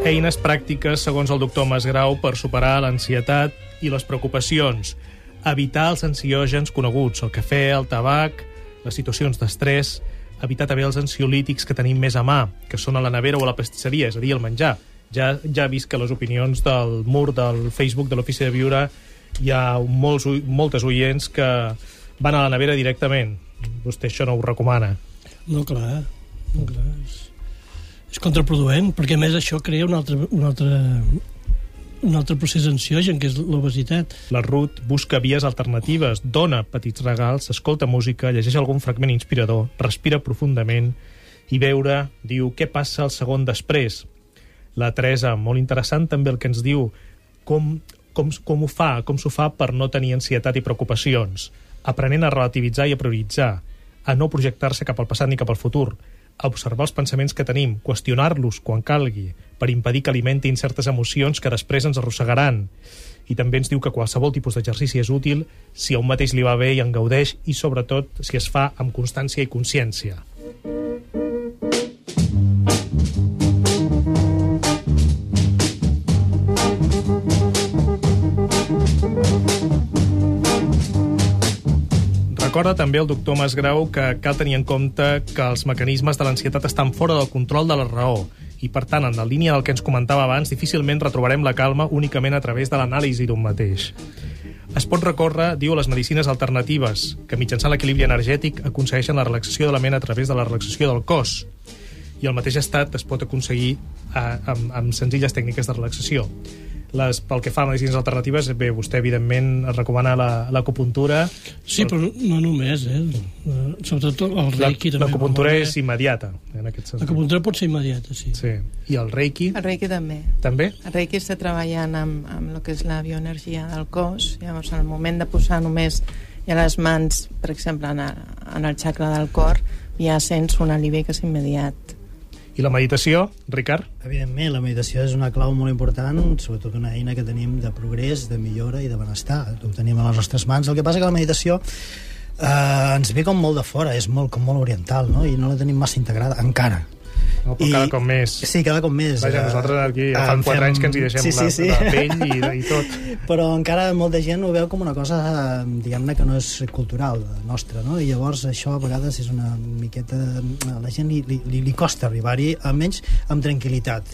Eines pràctiques, segons el doctor Masgrau, per superar l'ansietat i les preocupacions. Evitar els ansiògens coneguts, el cafè, el tabac, les situacions d'estrès, evitar també els ansiolítics que tenim més a mà, que són a la nevera o a la pastisseria, és a dir, el menjar. Ja, ja he vist que les opinions del mur del Facebook de l'Ofici de Viure hi ha molts, moltes oients que van a la nevera directament. Vostè això no ho recomana. No, clar. No, clar. És, és contraproduent, perquè més això crea un altre, un altre, un altre procés ansiogen, que és l'obesitat. La Ruth busca vies alternatives, dona petits regals, escolta música, llegeix algun fragment inspirador, respira profundament i veure, diu, què passa el segon després. La Teresa, molt interessant també el que ens diu, com, com, com ho fa, com s'ho fa per no tenir ansietat i preocupacions, aprenent a relativitzar i a prioritzar, a no projectar-se cap al passat ni cap al futur, a observar els pensaments que tenim, qüestionar-los quan calgui, per impedir que alimentin certes emocions que després ens arrossegaran. I també ens diu que qualsevol tipus d'exercici és útil si a un mateix li va bé i en gaudeix i, sobretot, si es fa amb constància i consciència. Recorda també el doctor Masgrau que cal tenir en compte que els mecanismes de l'ansietat estan fora del control de la raó i, per tant, en la línia del que ens comentava abans, difícilment retrobarem la calma únicament a través de l'anàlisi d'un mateix. Es pot recórrer, diu, les medicines alternatives, que mitjançant l'equilibri energètic aconsegueixen la relaxació de la ment a través de la relaxació del cos. I el mateix estat es pot aconseguir eh, amb, amb senzilles tècniques de relaxació. Les, pel que fa a medicines alternatives, bé, vostè, evidentment, recomana la- l'acupuntura. Sí, però no només, eh? Eh, Sobretot el La- reiki també. L'acupuntura és immediata, en aquest sentit. L'acupuntura pot ser immediata, sí. Sí. I el reiki, El Reiki també. també? El Reiki està treballant amb, amb el que és la bioenergia del cos. Llavors, al moment de posar només ja les mans, per exemple, en el, en el xacra del cor, ja sents un alivi que és immediat. I la meditació, Ricard? Evidentment, la meditació és una clau molt important, sobretot una eina que tenim de progrés, de millora i de benestar. Ho tenim a les nostres mans. El que passa que la meditació eh, ens ve com molt de fora, és molt, com molt oriental, no? i no la tenim massa integrada, encara. No, però cada cop més. Sí, cada cop més. Vaja, Eh, nosaltres aquí ja eh, fa en quatre fem- anys que ens hi deixem sí, sí, sí. la, la pell i, i tot. [LAUGHS] Però encara molta gent ho veu com una cosa, eh, diguem-ne, que no és cultural nostra, no? I llavors això a vegades és una miqueta... A la gent li, li, li costa arribar-hi, almenys amb tranquil·litat.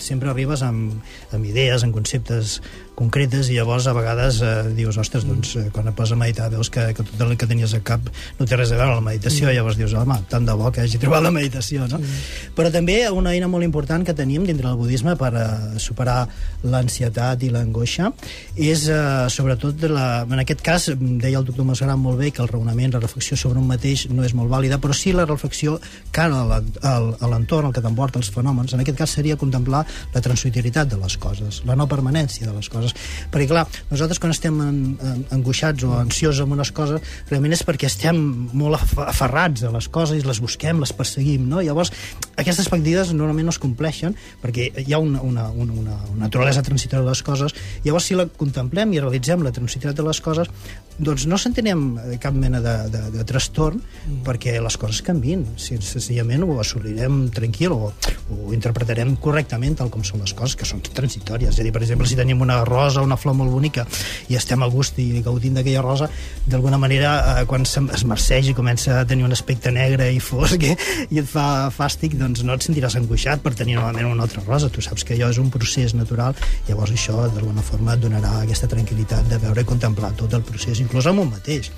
Sempre arribes amb, amb idees, amb conceptes concretes i llavors a vegades eh, dius, ostres, doncs eh, quan et poses a meditar veus que, que tot el que tenies al cap no té res a veure amb la meditació, mm. llavors dius, home, tant de bo que hagi trobat la meditació, no? Mm. Però també una eina molt important que tenim dintre del budisme per uh, superar l'ansietat i l'angoixa és uh, sobretot la, en aquest cas deia el doctor Masgaran molt bé que el raonament, la reflexió sobre un mateix no és molt vàlida, però sí la reflexió cara a l'entorn, el que t'emporta els fenòmens, en aquest cas seria contemplar la transitorietat de les coses, la no permanència de les coses, perquè clar, nosaltres quan estem en, en, angoixats o ansiosos amb unes coses, realment és perquè estem molt af- aferrats a les coses i les busquem, les perseguim, no? Llavors, aquestes expectatives normalment no es compleixen perquè hi ha una, una, una, una, naturalesa transitoria de les coses, llavors si la contemplem i realitzem la transitorietat de les coses, doncs no s'entenem eh, cap mena de, de, de trastorn mm. perquè les coses canvin, si, senzillament ho assolirem tranquil o, ho interpretarem correctament tal com són les coses, que són transitòries. És a dir, per exemple, si tenim una rosa, una flor molt bonica, i estem a gust i gaudint d'aquella rosa, d'alguna manera, eh, quan es marceja i comença a tenir un aspecte negre i fosc eh, i et fa fàstic, doncs no et sentiràs angoixat per tenir novament una altra rosa. Tu saps que allò és un procés natural, llavors això, d'alguna forma, et donarà aquesta tranquil·litat de veure i contemplar tot el procés, inclús amb un mateix.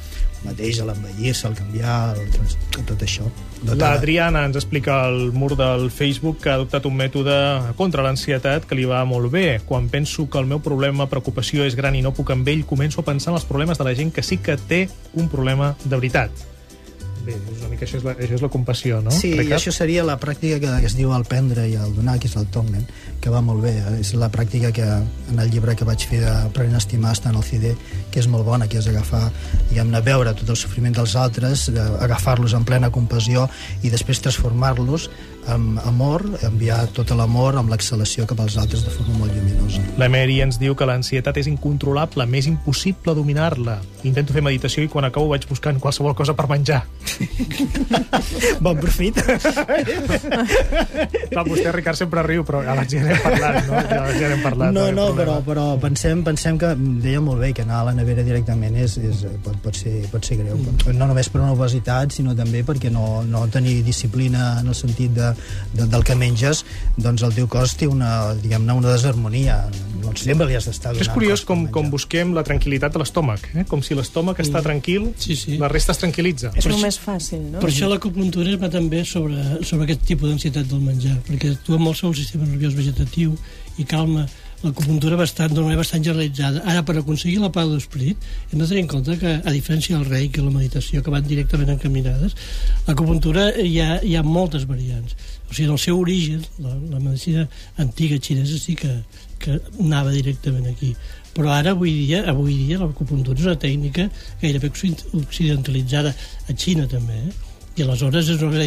Mateix, a l'envellir-se, al canviar, el, trans- tot això. L'Adriana ens explica al mur del Facebook que ha adoptat un mètode contra l'ansietat que li va molt bé. Quan penso que el meu problema, preocupació és gran i no puc amb ell, començo a pensar en els problemes de la gent que sí que té un problema de veritat. Bé, és una mica això és la, això és la compassió, no? Sí, i Ricard? això seria la pràctica que, es diu el prendre i el donar, que és el Tonglen, que va molt bé. És la pràctica que en el llibre que vaig fer de Prenent a estimar està en el CD, que és molt bona, que és agafar, diguem-ne, veure tot el sofriment dels altres, eh, agafar-los en plena compassió i després transformar-los amb amor, enviar tot l'amor amb l'exhalació cap als altres de forma molt lluminosa. La Mary ens diu que l'ansietat és incontrolable, m'és impossible dominar-la. Intento fer meditació i quan acabo vaig buscant qualsevol cosa per menjar. [LAUGHS] Bon profit. [LAUGHS] Clar, vostè, Ricard, sempre riu, però abans ja n'hem parlat, no? Ja, ja n'hem parlat. No, no, problema. però, però pensem, pensem que deia molt bé que anar a la nevera directament és, és, pot, pot, ser, pot ser greu. Mm. No només per una obesitat, sinó també perquè no, no tenir disciplina en el sentit de, de, del que menges, doncs el teu cos té una, diguem-ne, una desharmonia. Doncs sempre li has d'estar donant És curiós com, com busquem la tranquil·litat de l'estómac, eh? com si l'estómac està tranquil, Sí, sí. la resta es tranquil·litza. És Per el més fàcil, no? Per això l'acupuntura va també sobre, sobre aquest tipus d'ansietat del menjar, perquè actua molt sobre el sistema nerviós vegetatiu i calma l'acupuntura bastant, d'una manera bastant generalitzada. Ara, per aconseguir la pau d'esperit, hem de tenir en compte que, a diferència del rei i la meditació, que van directament encaminades, l'acupuntura hi, ha, hi ha moltes variants. O sigui, en el seu origen, la, la medicina antiga xinesa sí que, que anava directament aquí. Però ara, avui dia, avui dia l'acupuntura és una tècnica gairebé occid- occidentalitzada a Xina també, eh? I aleshores és una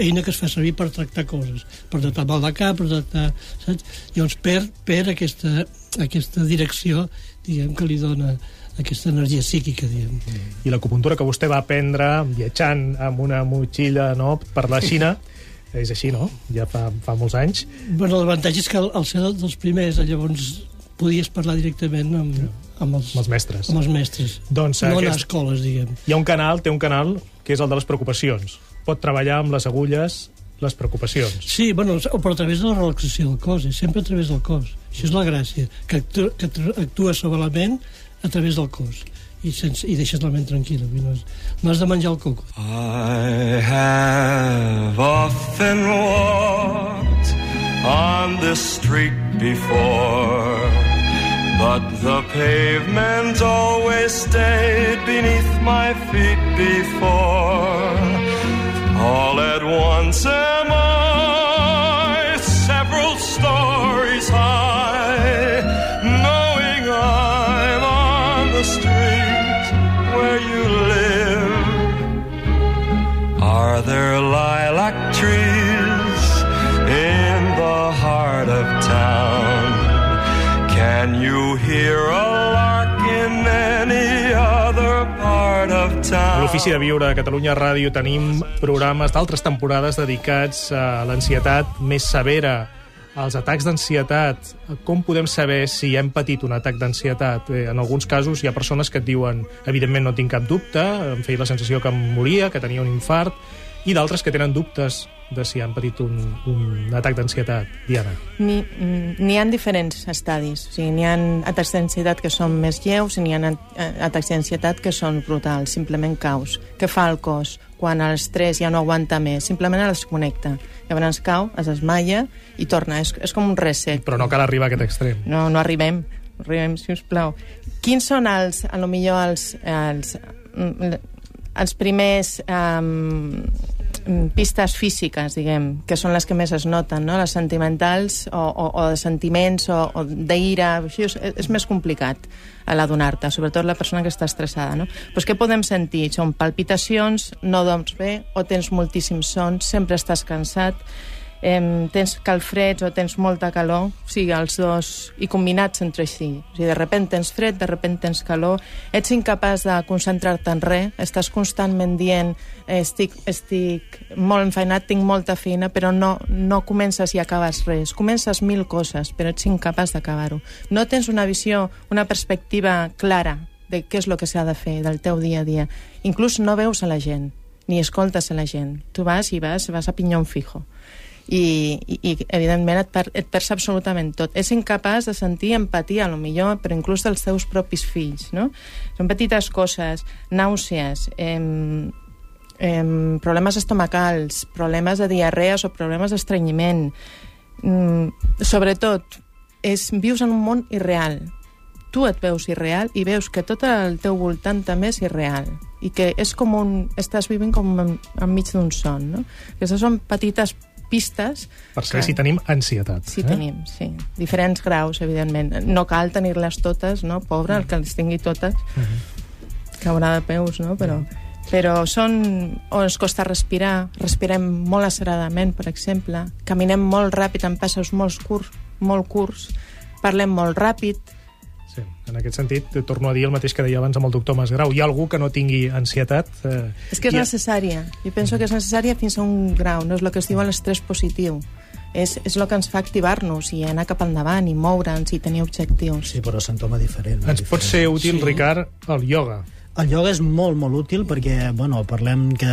eina que es fa servir per tractar coses, per tractar mal de cap, per tractar... Saps? Llavors perd, perd aquesta, aquesta direcció, diguem, que li dona aquesta energia psíquica, diguem. I l'acupuntura que vostè va aprendre viatjant amb una motxilla no, per la Xina, és així, no? Ja fa, fa molts anys. Bueno, l'avantatge és que al, ser dels primers, llavors podies parlar directament amb, amb, els, Amb els mestres. amb els mestres. Doncs, no anar a aquest- escoles, diguem. Hi ha un canal, té un canal, que és el de les preocupacions. Pot treballar amb les agulles les preocupacions. Sí, bueno, o però a través de la relaxació del cos, és sempre a través del cos. Això és la gràcia, que actua, que actua sobre la ment a través del cos i, sense, i deixes la ment tranquil·la. No, has, no has de menjar el coco. I have often walked on this street before, but the pavement always stayed beneath my feet before. All at once am I L'Ofici de Viure a Catalunya Ràdio tenim programes d'altres temporades dedicats a l'ansietat més severa, als atacs d'ansietat. Com podem saber si hem patit un atac d'ansietat? Eh, en alguns casos hi ha persones que et diuen evidentment no tinc cap dubte, em feia la sensació que em moria, que tenia un infart, i d'altres que tenen dubtes de si han patit un, un atac d'ansietat. Diana. N'hi mm, n'hi ha diferents estadis. O sigui, n'hi ha atacs d'ansietat que són més lleus i n'hi ha eh, atacs d'ansietat que són brutals, simplement caus. Què fa el cos quan a l'estrès ja no aguanta més? Simplement es desconnecta. Llavors cau, es desmaia i torna. És, és com un reset. Però no cal arribar a aquest extrem. No, no arribem. Arribem, si us plau. Quins són els, a lo millor els, els, mm, els primers um, pistes físiques, diguem, que són les que més es noten, no? les sentimentals o, o, o de sentiments o, o d'ira, això és, és més complicat a l'adonar-te, sobretot la persona que està estressada. No? Pues què podem sentir? Són palpitacions, no dorms bé, o tens moltíssim son, sempre estàs cansat, eh, tens calfreds o tens molta calor, o sigui, els dos, i combinats entre si. O sigui, de repent tens fred, de repent tens calor, ets incapaç de concentrar-te en res, estàs constantment dient eh, estic, estic molt enfeinat, tinc molta feina, però no, no comences i acabes res. Comences mil coses, però ets incapaç d'acabar-ho. No tens una visió, una perspectiva clara de què és el que s'ha de fer del teu dia a dia. Inclús no veus a la gent, ni escoltes a la gent. Tu vas i vas, vas a pinyón fijo i, i, i evidentment et, per, et perds absolutament tot. És incapaç de sentir empatia, a lo millor, però inclús dels teus propis fills, no? Són petites coses, nàusees, em, em, problemes estomacals, problemes de diarrees o problemes d'estrenyiment. Mm, sobretot, és, vius en un món irreal. Tu et veus irreal i veus que tot el teu voltant també és irreal i que és com un... estàs vivint com en, enmig d'un son, no? Aquestes són petites pistes... Per saber si tenim ansietat. Sí, eh? tenim, sí. Diferents graus, evidentment. No cal tenir-les totes, no? Pobre, el que les tingui totes caurà de peus, no? Però, però són... O ens costa respirar, respirem molt aceleradament, per exemple, caminem molt ràpid en passos molt curts, molt curts, parlem molt ràpid, Sí. En aquest sentit, te torno a dir el mateix que deia abans amb el doctor Masgrau. Hi ha algú que no tingui ansietat? Eh, És que és ha- necessària. Jo penso que és necessària fins a un grau, no és el que es diu l'estrès positiu. És, és el que ens fa activar-nos i anar cap endavant i moure'ns i tenir objectius. Sí, però símptoma diferent. Ens pot ser útil, Sí. Ricard, el ioga. El ioga és molt, molt útil perquè, bueno, parlem que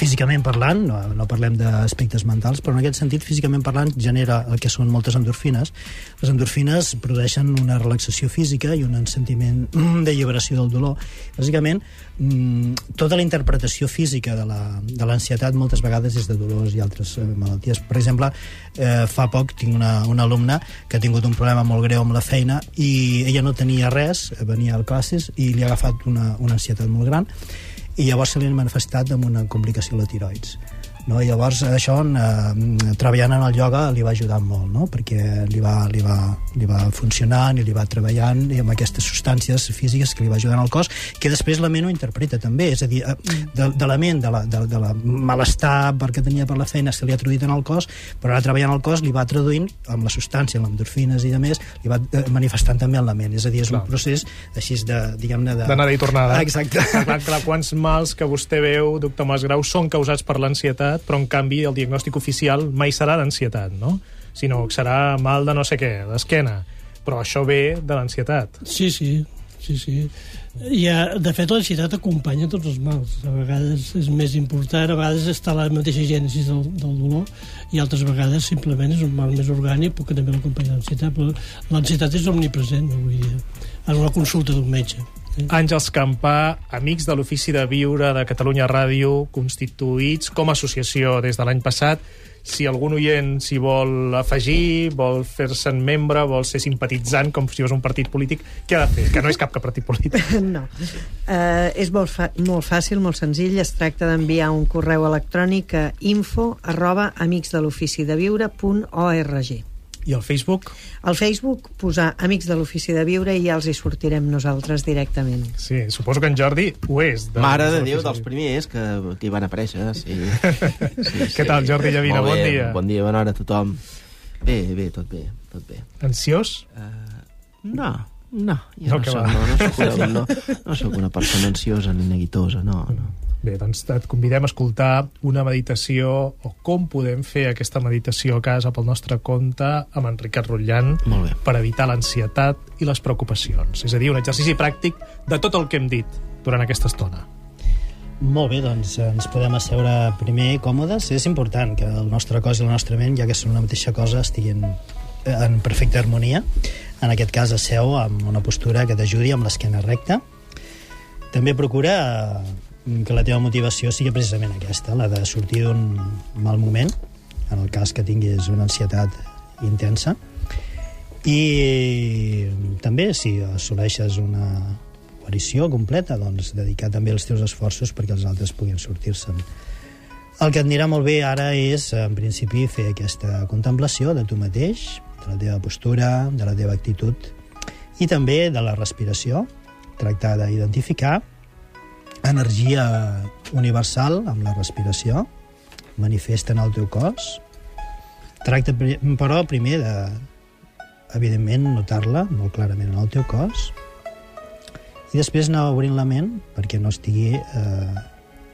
físicament parlant, no, no parlem d'aspectes mentals, però en aquest sentit, físicament parlant, genera el que són moltes endorfines. Les endorfines produeixen una relaxació física i un sentiment [CLEARS THROAT] d'alliberació del dolor. Bàsicament, mm, tota la interpretació física de la- de l'ansietat moltes vegades és de dolors i altres eh, malalties. Per exemple, eh, fa poc tinc una, una alumna que ha tingut un problema molt greu amb la feina i ella no tenia res, venia a classes i li ha agafat una, una ansietat molt gran i llavors se li ha manifestat amb una complicació a la. No? I llavors això, eh, treballant en el ioga, li va ajudar molt, no? perquè li va, li, va, li va funcionant i li va treballant i amb aquestes substàncies físiques que li va ajudant al cos, que després la ment ho interpreta també, és a dir, eh, de, de la ment, de la, de, de la malestar perquè tenia per la feina, se li ha traduït en el cos, però ara treballant al cos li va traduint amb la substància, amb endorfines i de més, li va eh, manifestant també en la ment, és a dir, és Clar. un procés així de, diguem-ne, de... D'anada i tornada. Ah, exacte. Clar, clar, quants mals que vostè veu, doctor Masgrau, són causats per l'ansietat, però en canvi el diagnòstic oficial mai serà d'ansietat, no? Sinó que serà mal de no sé què, d'esquena. Però això ve de l'ansietat. Sí, sí. Sí, sí. I, eh, de fet, l'ansietat acompanya tots els mals. A vegades és més important, a vegades està la mateixa gènesi del, del dolor, i altres vegades simplement és un mal més orgànic, perquè també l'acompanya l'ansietat, però l'ansietat és omnipresent avui dia, en una consulta d'un metge. Àngels Campà, amics de l'Ofici de Viure de Catalunya Ràdio, constituïts com a associació des de l'any passat, si algun oient s'hi vol afegir, vol fer-se'n membre, vol ser simpatitzant, com si fos un partit polític, què ha de fer? Que no és cap, cap partit polític. [LAUGHS] No. Uh, és molt, molt fàcil, molt senzill. Es tracta d'enviar un correu electrònic a info arroba amicsdeloficideviure.org. I el Facebook? Al Facebook posar Amics de l'Ofici de Viure i ja els hi sortirem nosaltres directament. Sí, suposo que en Jordi ho és. De, Mare de Déu, dels primers que, que hi van aparèixer, sí. sí, [LAUGHS] sí. Què tal, Jordi Llavina? Bon dia. Bon dia, bona hora a tothom. Bé, bé, tot bé, tot bé. Ansiós? Uh, no, no, jo no, no, soc, no, no, soc una, no, no soc una persona ansiosa ni neguitosa, no, no. Bé, doncs et convidem a escoltar una meditació o com podem fer aquesta meditació a casa pel nostre compte amb en Ricard Rotllant per evitar l'ansietat i les preocupacions. És a dir, un exercici pràctic de tot el que hem dit durant aquesta estona. Molt bé, doncs ens podem asseure primer còmodes. És important que el nostre cos i la nostra ment, ja que són una mateixa cosa, estiguin en perfecta harmonia. En aquest cas, asseu amb una postura que t'ajudi amb l'esquena recta. També procura que la teva motivació sigui precisament aquesta, la de sortir d'un mal moment, en el cas que tinguis una ansietat intensa, i també si assoleixes una guarició completa, doncs dedicar també els teus esforços perquè els altres puguin sortir-se'n. El que et anirà molt bé ara és, en principi, fer aquesta contemplació de tu mateix, de la teva postura, de la teva actitud, i també de la respiració, tractar d'identificar energia universal amb la respiració, manifesta en el teu cos. Tracta, però, primer de, evidentment, notar-la molt clarament en el teu cos i després anar obrint la ment perquè no estigui eh,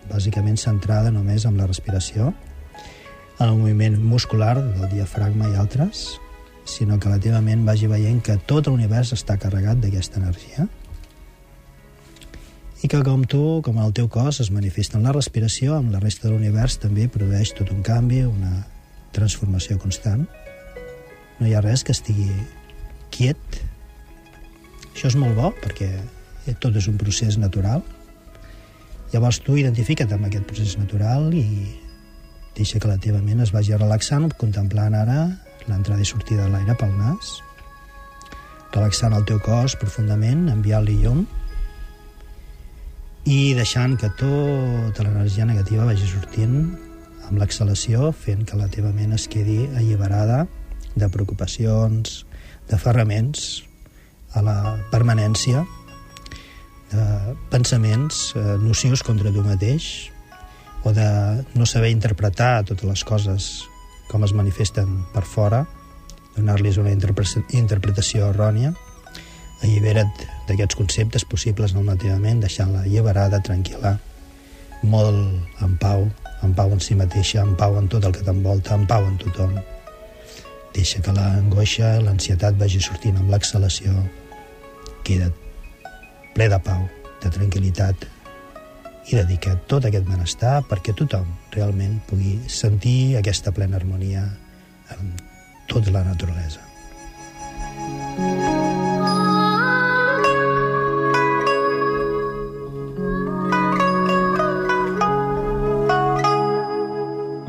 bàsicament centrada només en la respiració, en el moviment muscular del diafragma i altres, sinó que la teva ment vagi veient que tot l'univers està carregat d'aquesta energia i que com tu, com el teu cos es manifesta en la respiració, amb la resta de l'univers també produeix tot un canvi, una transformació constant. No hi ha res que estigui quiet. Això és molt bo perquè tot és un procés natural. Llavors tu identifica't amb aquest procés natural i deixa que la teva ment es vagi relaxant, contemplant ara l'entrada i sortida de l'aire pel nas, relaxant el teu cos profundament, enviant-li llum, i deixant que tota l'energia negativa vagi sortint amb l'exhalació, fent que la teva ment es quedi alliberada de preocupacions, de ferraments, a la permanència, de pensaments eh, nocius contra tu mateix, o de no saber interpretar totes les coses com es manifesten per fora, donar-los una interpretació errònia, allibera't d'aquests conceptes possibles en la teva ment, deixant-la alliberada, tranquil·la, molt en pau, en pau en si mateixa, en pau en tot el que t'envolta, en pau en tothom. Deixa que l'angoixa, l'ansietat vagi sortint amb l'exhalació. Queda't ple de pau, de tranquil·litat i dedica tot aquest benestar perquè tothom realment pugui sentir aquesta plena harmonia amb tota la naturalesa.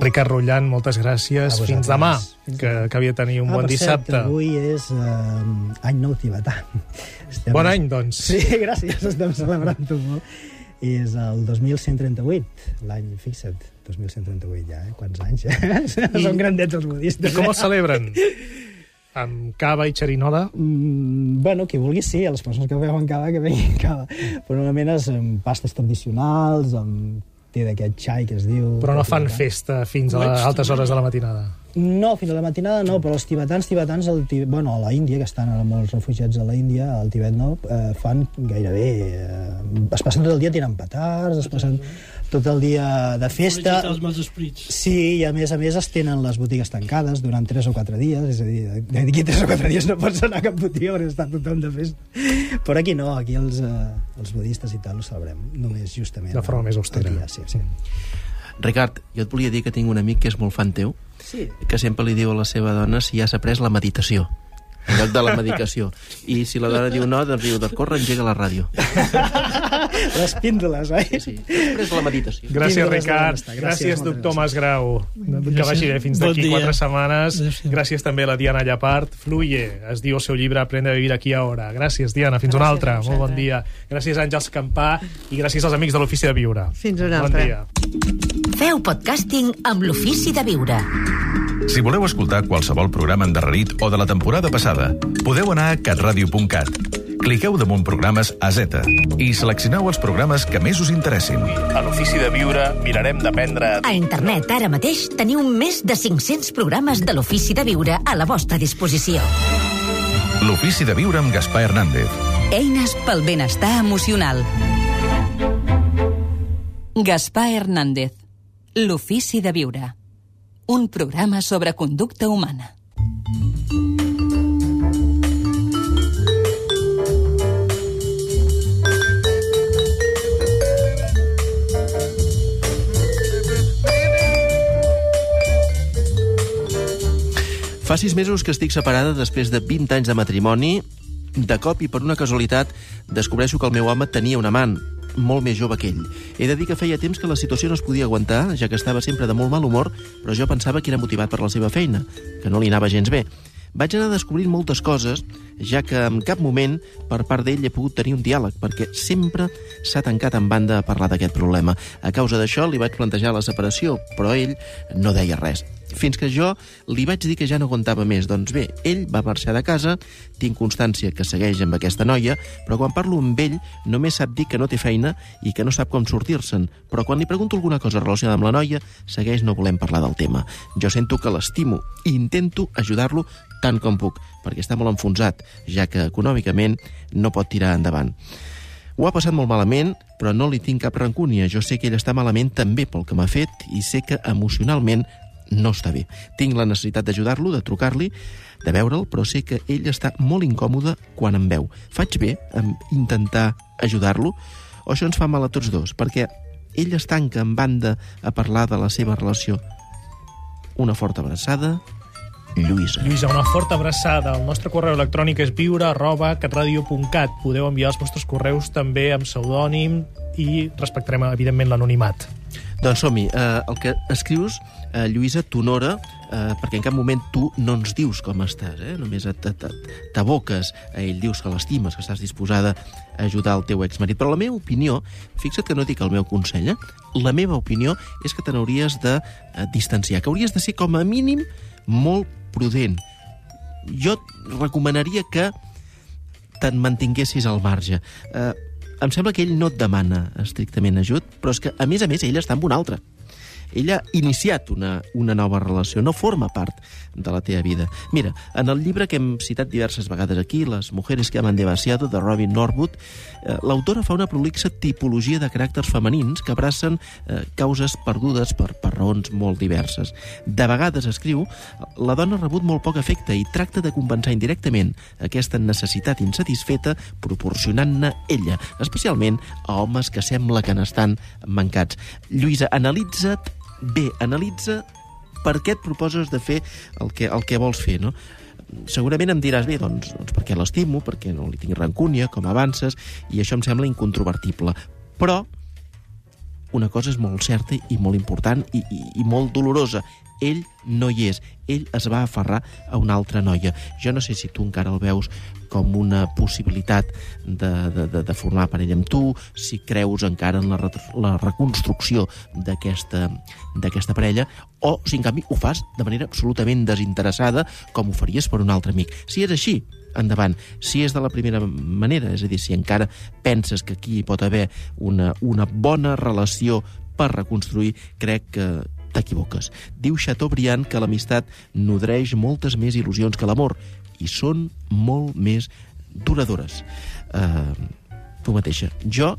Ricard Rullant, moltes gràcies. Fins demà, Fins que, que havia de tenir un ah, bon dissabte. Cert, avui és uh, any nou tibetà. Estem... Bon any, doncs. Sí, [LAUGHS] gràcies, estem celebrant-ho molt. I és el 2138, l'any, fixa't, 2138 ja, eh? Quants anys, eh? [LAUGHS] I... Són grandets els budistes. I com el celebren? amb cava i xerinola? Mm, bueno, qui vulgui sí, a les persones que beuen cava, que beguin cava. Però normalment és amb pastes tradicionals, amb té d'aquest xai que es diu... Però no fan festa fins a les altes hores de la matinada? No, fins a la matinada no, però els tibetans, tibetans, el Tibet, bueno, a la Índia, que estan ara molts refugiats a la Índia, al Tibet no, eh, fan gairebé... Eh, es passen tot el dia tirant petards, es passen... tot el dia de festa. Els mals esprits. Sí, i a més a més es tenen les botigues tancades durant 3 o 4 dies, és a dir, d'aquí 3 o 4 dies no pots anar a cap botiga perquè està tothom de festa. Però aquí no, aquí els, eh, els budistes i tal ho celebrem, només justament. De forma més austera. Dia, sí, sí. Ricard, jo et volia dir que tinc un amic que és molt fan teu, Sí. que sempre li diu a la seva dona si ja s'ha pres la meditació en lloc de la medicació. I si la dona diu no, doncs diu, de corre, engega la ràdio. Les píndoles, oi? Sí, sí. Després la meditació. Gràcies, Quin Ricard. benestar. Gràcies, Gràcies, doctor moltes Masgrau. Que Gràcies. vagi bé fins Bon d'aquí dia. quatre setmanes. Adéu-siau. Gràcies també a la Diana Llapart. Fluye, es diu el seu llibre Aprende a vivir aquí ahora. Gràcies, Diana. Fins una altra. Molt bon dia. Gràcies, Àngels Campà. I gràcies als amics de l'Ofici de Viure. Fins una Bon altra. dia. Feu podcasting amb l'Ofici de Viure. Si voleu escoltar qualsevol programa endarrerit o de la temporada passada, podeu anar a catradio.cat. Cliqueu damunt programes a Z i seleccioneu els programes que més us interessin. A l'Ofici de Viure mirarem d'aprendre... A internet ara mateix teniu més de 500 programes de l'Ofici de Viure a la vostra disposició. L'Ofici de Viure amb Gaspar Hernández. Eines pel benestar emocional. Gaspar Hernández. L'ofici de viure. Un programa sobre conducta humana. Fa sis mesos que estic separada després de 20 anys de matrimoni. De cop i per una casualitat descobreixo que el meu home tenia un amant, molt més jove que ell. He de dir que feia temps que la situació no es podia aguantar, ja que estava sempre de molt mal humor, però jo pensava que era motivat per la seva feina, que no li anava gens bé. Vaig anar descobrint moltes coses, ja que en cap moment per part d'ell he pogut tenir un diàleg, perquè sempre s'ha tancat en banda a parlar d'aquest problema. A causa d'això li vaig plantejar la separació, però ell no deia res. Fins que jo li vaig dir que ja no aguantava més. Doncs bé, ell va marxar de casa, tinc constància que segueix amb aquesta noia, però quan parlo amb ell només sap dir que no té feina i que no sap com sortir-se'n. Però quan li pregunto alguna cosa relacionada amb la noia, segueix no volem parlar del tema. Jo sento que l'estimo i intento ajudar-lo tant com puc, perquè està molt enfonsat, ja que econòmicament no pot tirar endavant. Ho ha passat molt malament, però no li tinc cap rancúnia. Jo sé que ell està malament també pel que m'ha fet i sé que emocionalment no està bé. Tinc la necessitat d'ajudar-lo, de trucar-li, de veure'l, però sé que ell està molt incòmode quan em veu. Faig bé en intentar ajudar-lo o això ens fa mal a tots dos? Perquè ell es tanca en banda a parlar de la seva relació. Una forta abraçada, Lluïsa. Lluïsa, una forta abraçada. El nostre correu electrònic és viure arroba catradio.cat. Podeu enviar els vostres correus també amb pseudònim i respectarem, evidentment, l'anonimat. Doncs som-hi. Uh, el que escrius, uh, Lluïsa, t'honora, uh, perquè en cap moment tu no ens dius com estàs, eh? només t'aboques a ell, dius que l'estimes, que estàs disposada a ajudar el teu exmarit. Però la meva opinió, fixa't que no dic el meu consell, eh? la meva opinió és que te n'hauries de uh, distanciar, que hauries de ser com a mínim molt prudent. Jo recomanaria que te'n mantinguessis al marge. Eh, em sembla que ell no et demana estrictament ajut, però és que, a més a més, ell està amb un altre. Ell ha iniciat una, una nova relació, no forma part de la teva vida. Mira, en el llibre que hem citat diverses vegades aquí, Les mujeres que aman demasiado, de Robin Norwood, eh, l'autora fa una prolixa tipologia de caràcters femenins que abracen eh, causes perdudes per, per raons molt diverses. De vegades, escriu, la dona ha rebut molt poc afecte i tracta de compensar indirectament aquesta necessitat insatisfeta proporcionant-ne ella, especialment a homes que sembla que n'estan mancats. Lluïsa, analitza't bé, analitza per què et proposes de fer el que, el que vols fer, no? Segurament em diràs, bé, doncs, doncs perquè l'estimo, perquè no li tinc rancúnia, com avances, i això em sembla incontrovertible. Però una cosa és molt certa i molt important i, i, i molt dolorosa. Ell no hi és. Ell es va aferrar a una altra noia. Jo no sé si tu encara el veus com una possibilitat de, de, de, de formar parella amb tu, si creus encara en la, la reconstrucció d'aquesta parella, o si en canvi ho fas de manera absolutament desinteressada, com ho faries per un altre amic. Si és així, endavant. Si és de la primera manera, és a dir, si encara penses que aquí pot haver una, una bona relació per reconstruir, crec que t'equivoques. Diu Chateaubriand que l'amistat nodreix moltes més il·lusions que l'amor i són molt més duradores. Uh, tu mateixa. Jo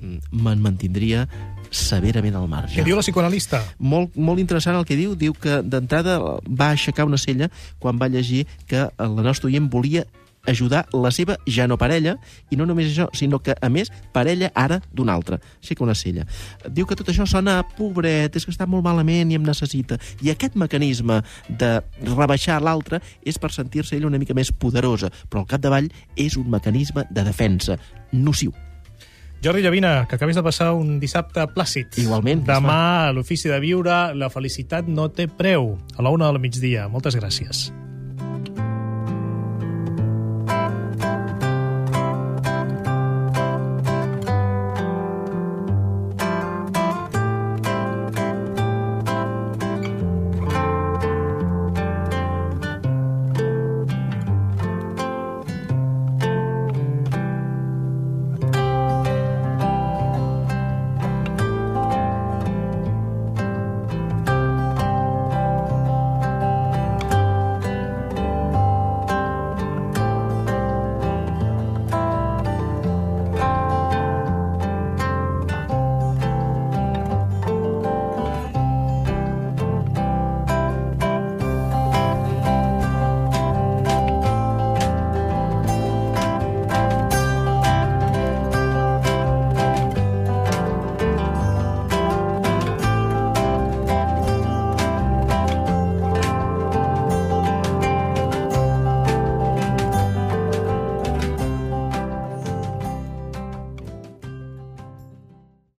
mm, me'n mantindria severament al marge. Què diu la psicoanalista? Molt, molt interessant el que diu. Diu que d'entrada va aixecar una cella quan va llegir que la nostra oient volia ajudar la seva ja no parella, i no només això, sinó que, a més, parella ara d'una altra. Així que una cella. Diu que tot això sona a pobret, és que està molt malament i em necessita. I aquest mecanisme de rebaixar l'altre és per sentir-se ella una mica més poderosa, però al capdavall és un mecanisme de defensa nociu. Jordi Llavina, que acabis de passar un dissabte plàcid. Igualment. Demà, a l'Ofici de Viure, la felicitat no té preu, a la una del migdia. Moltes gràcies.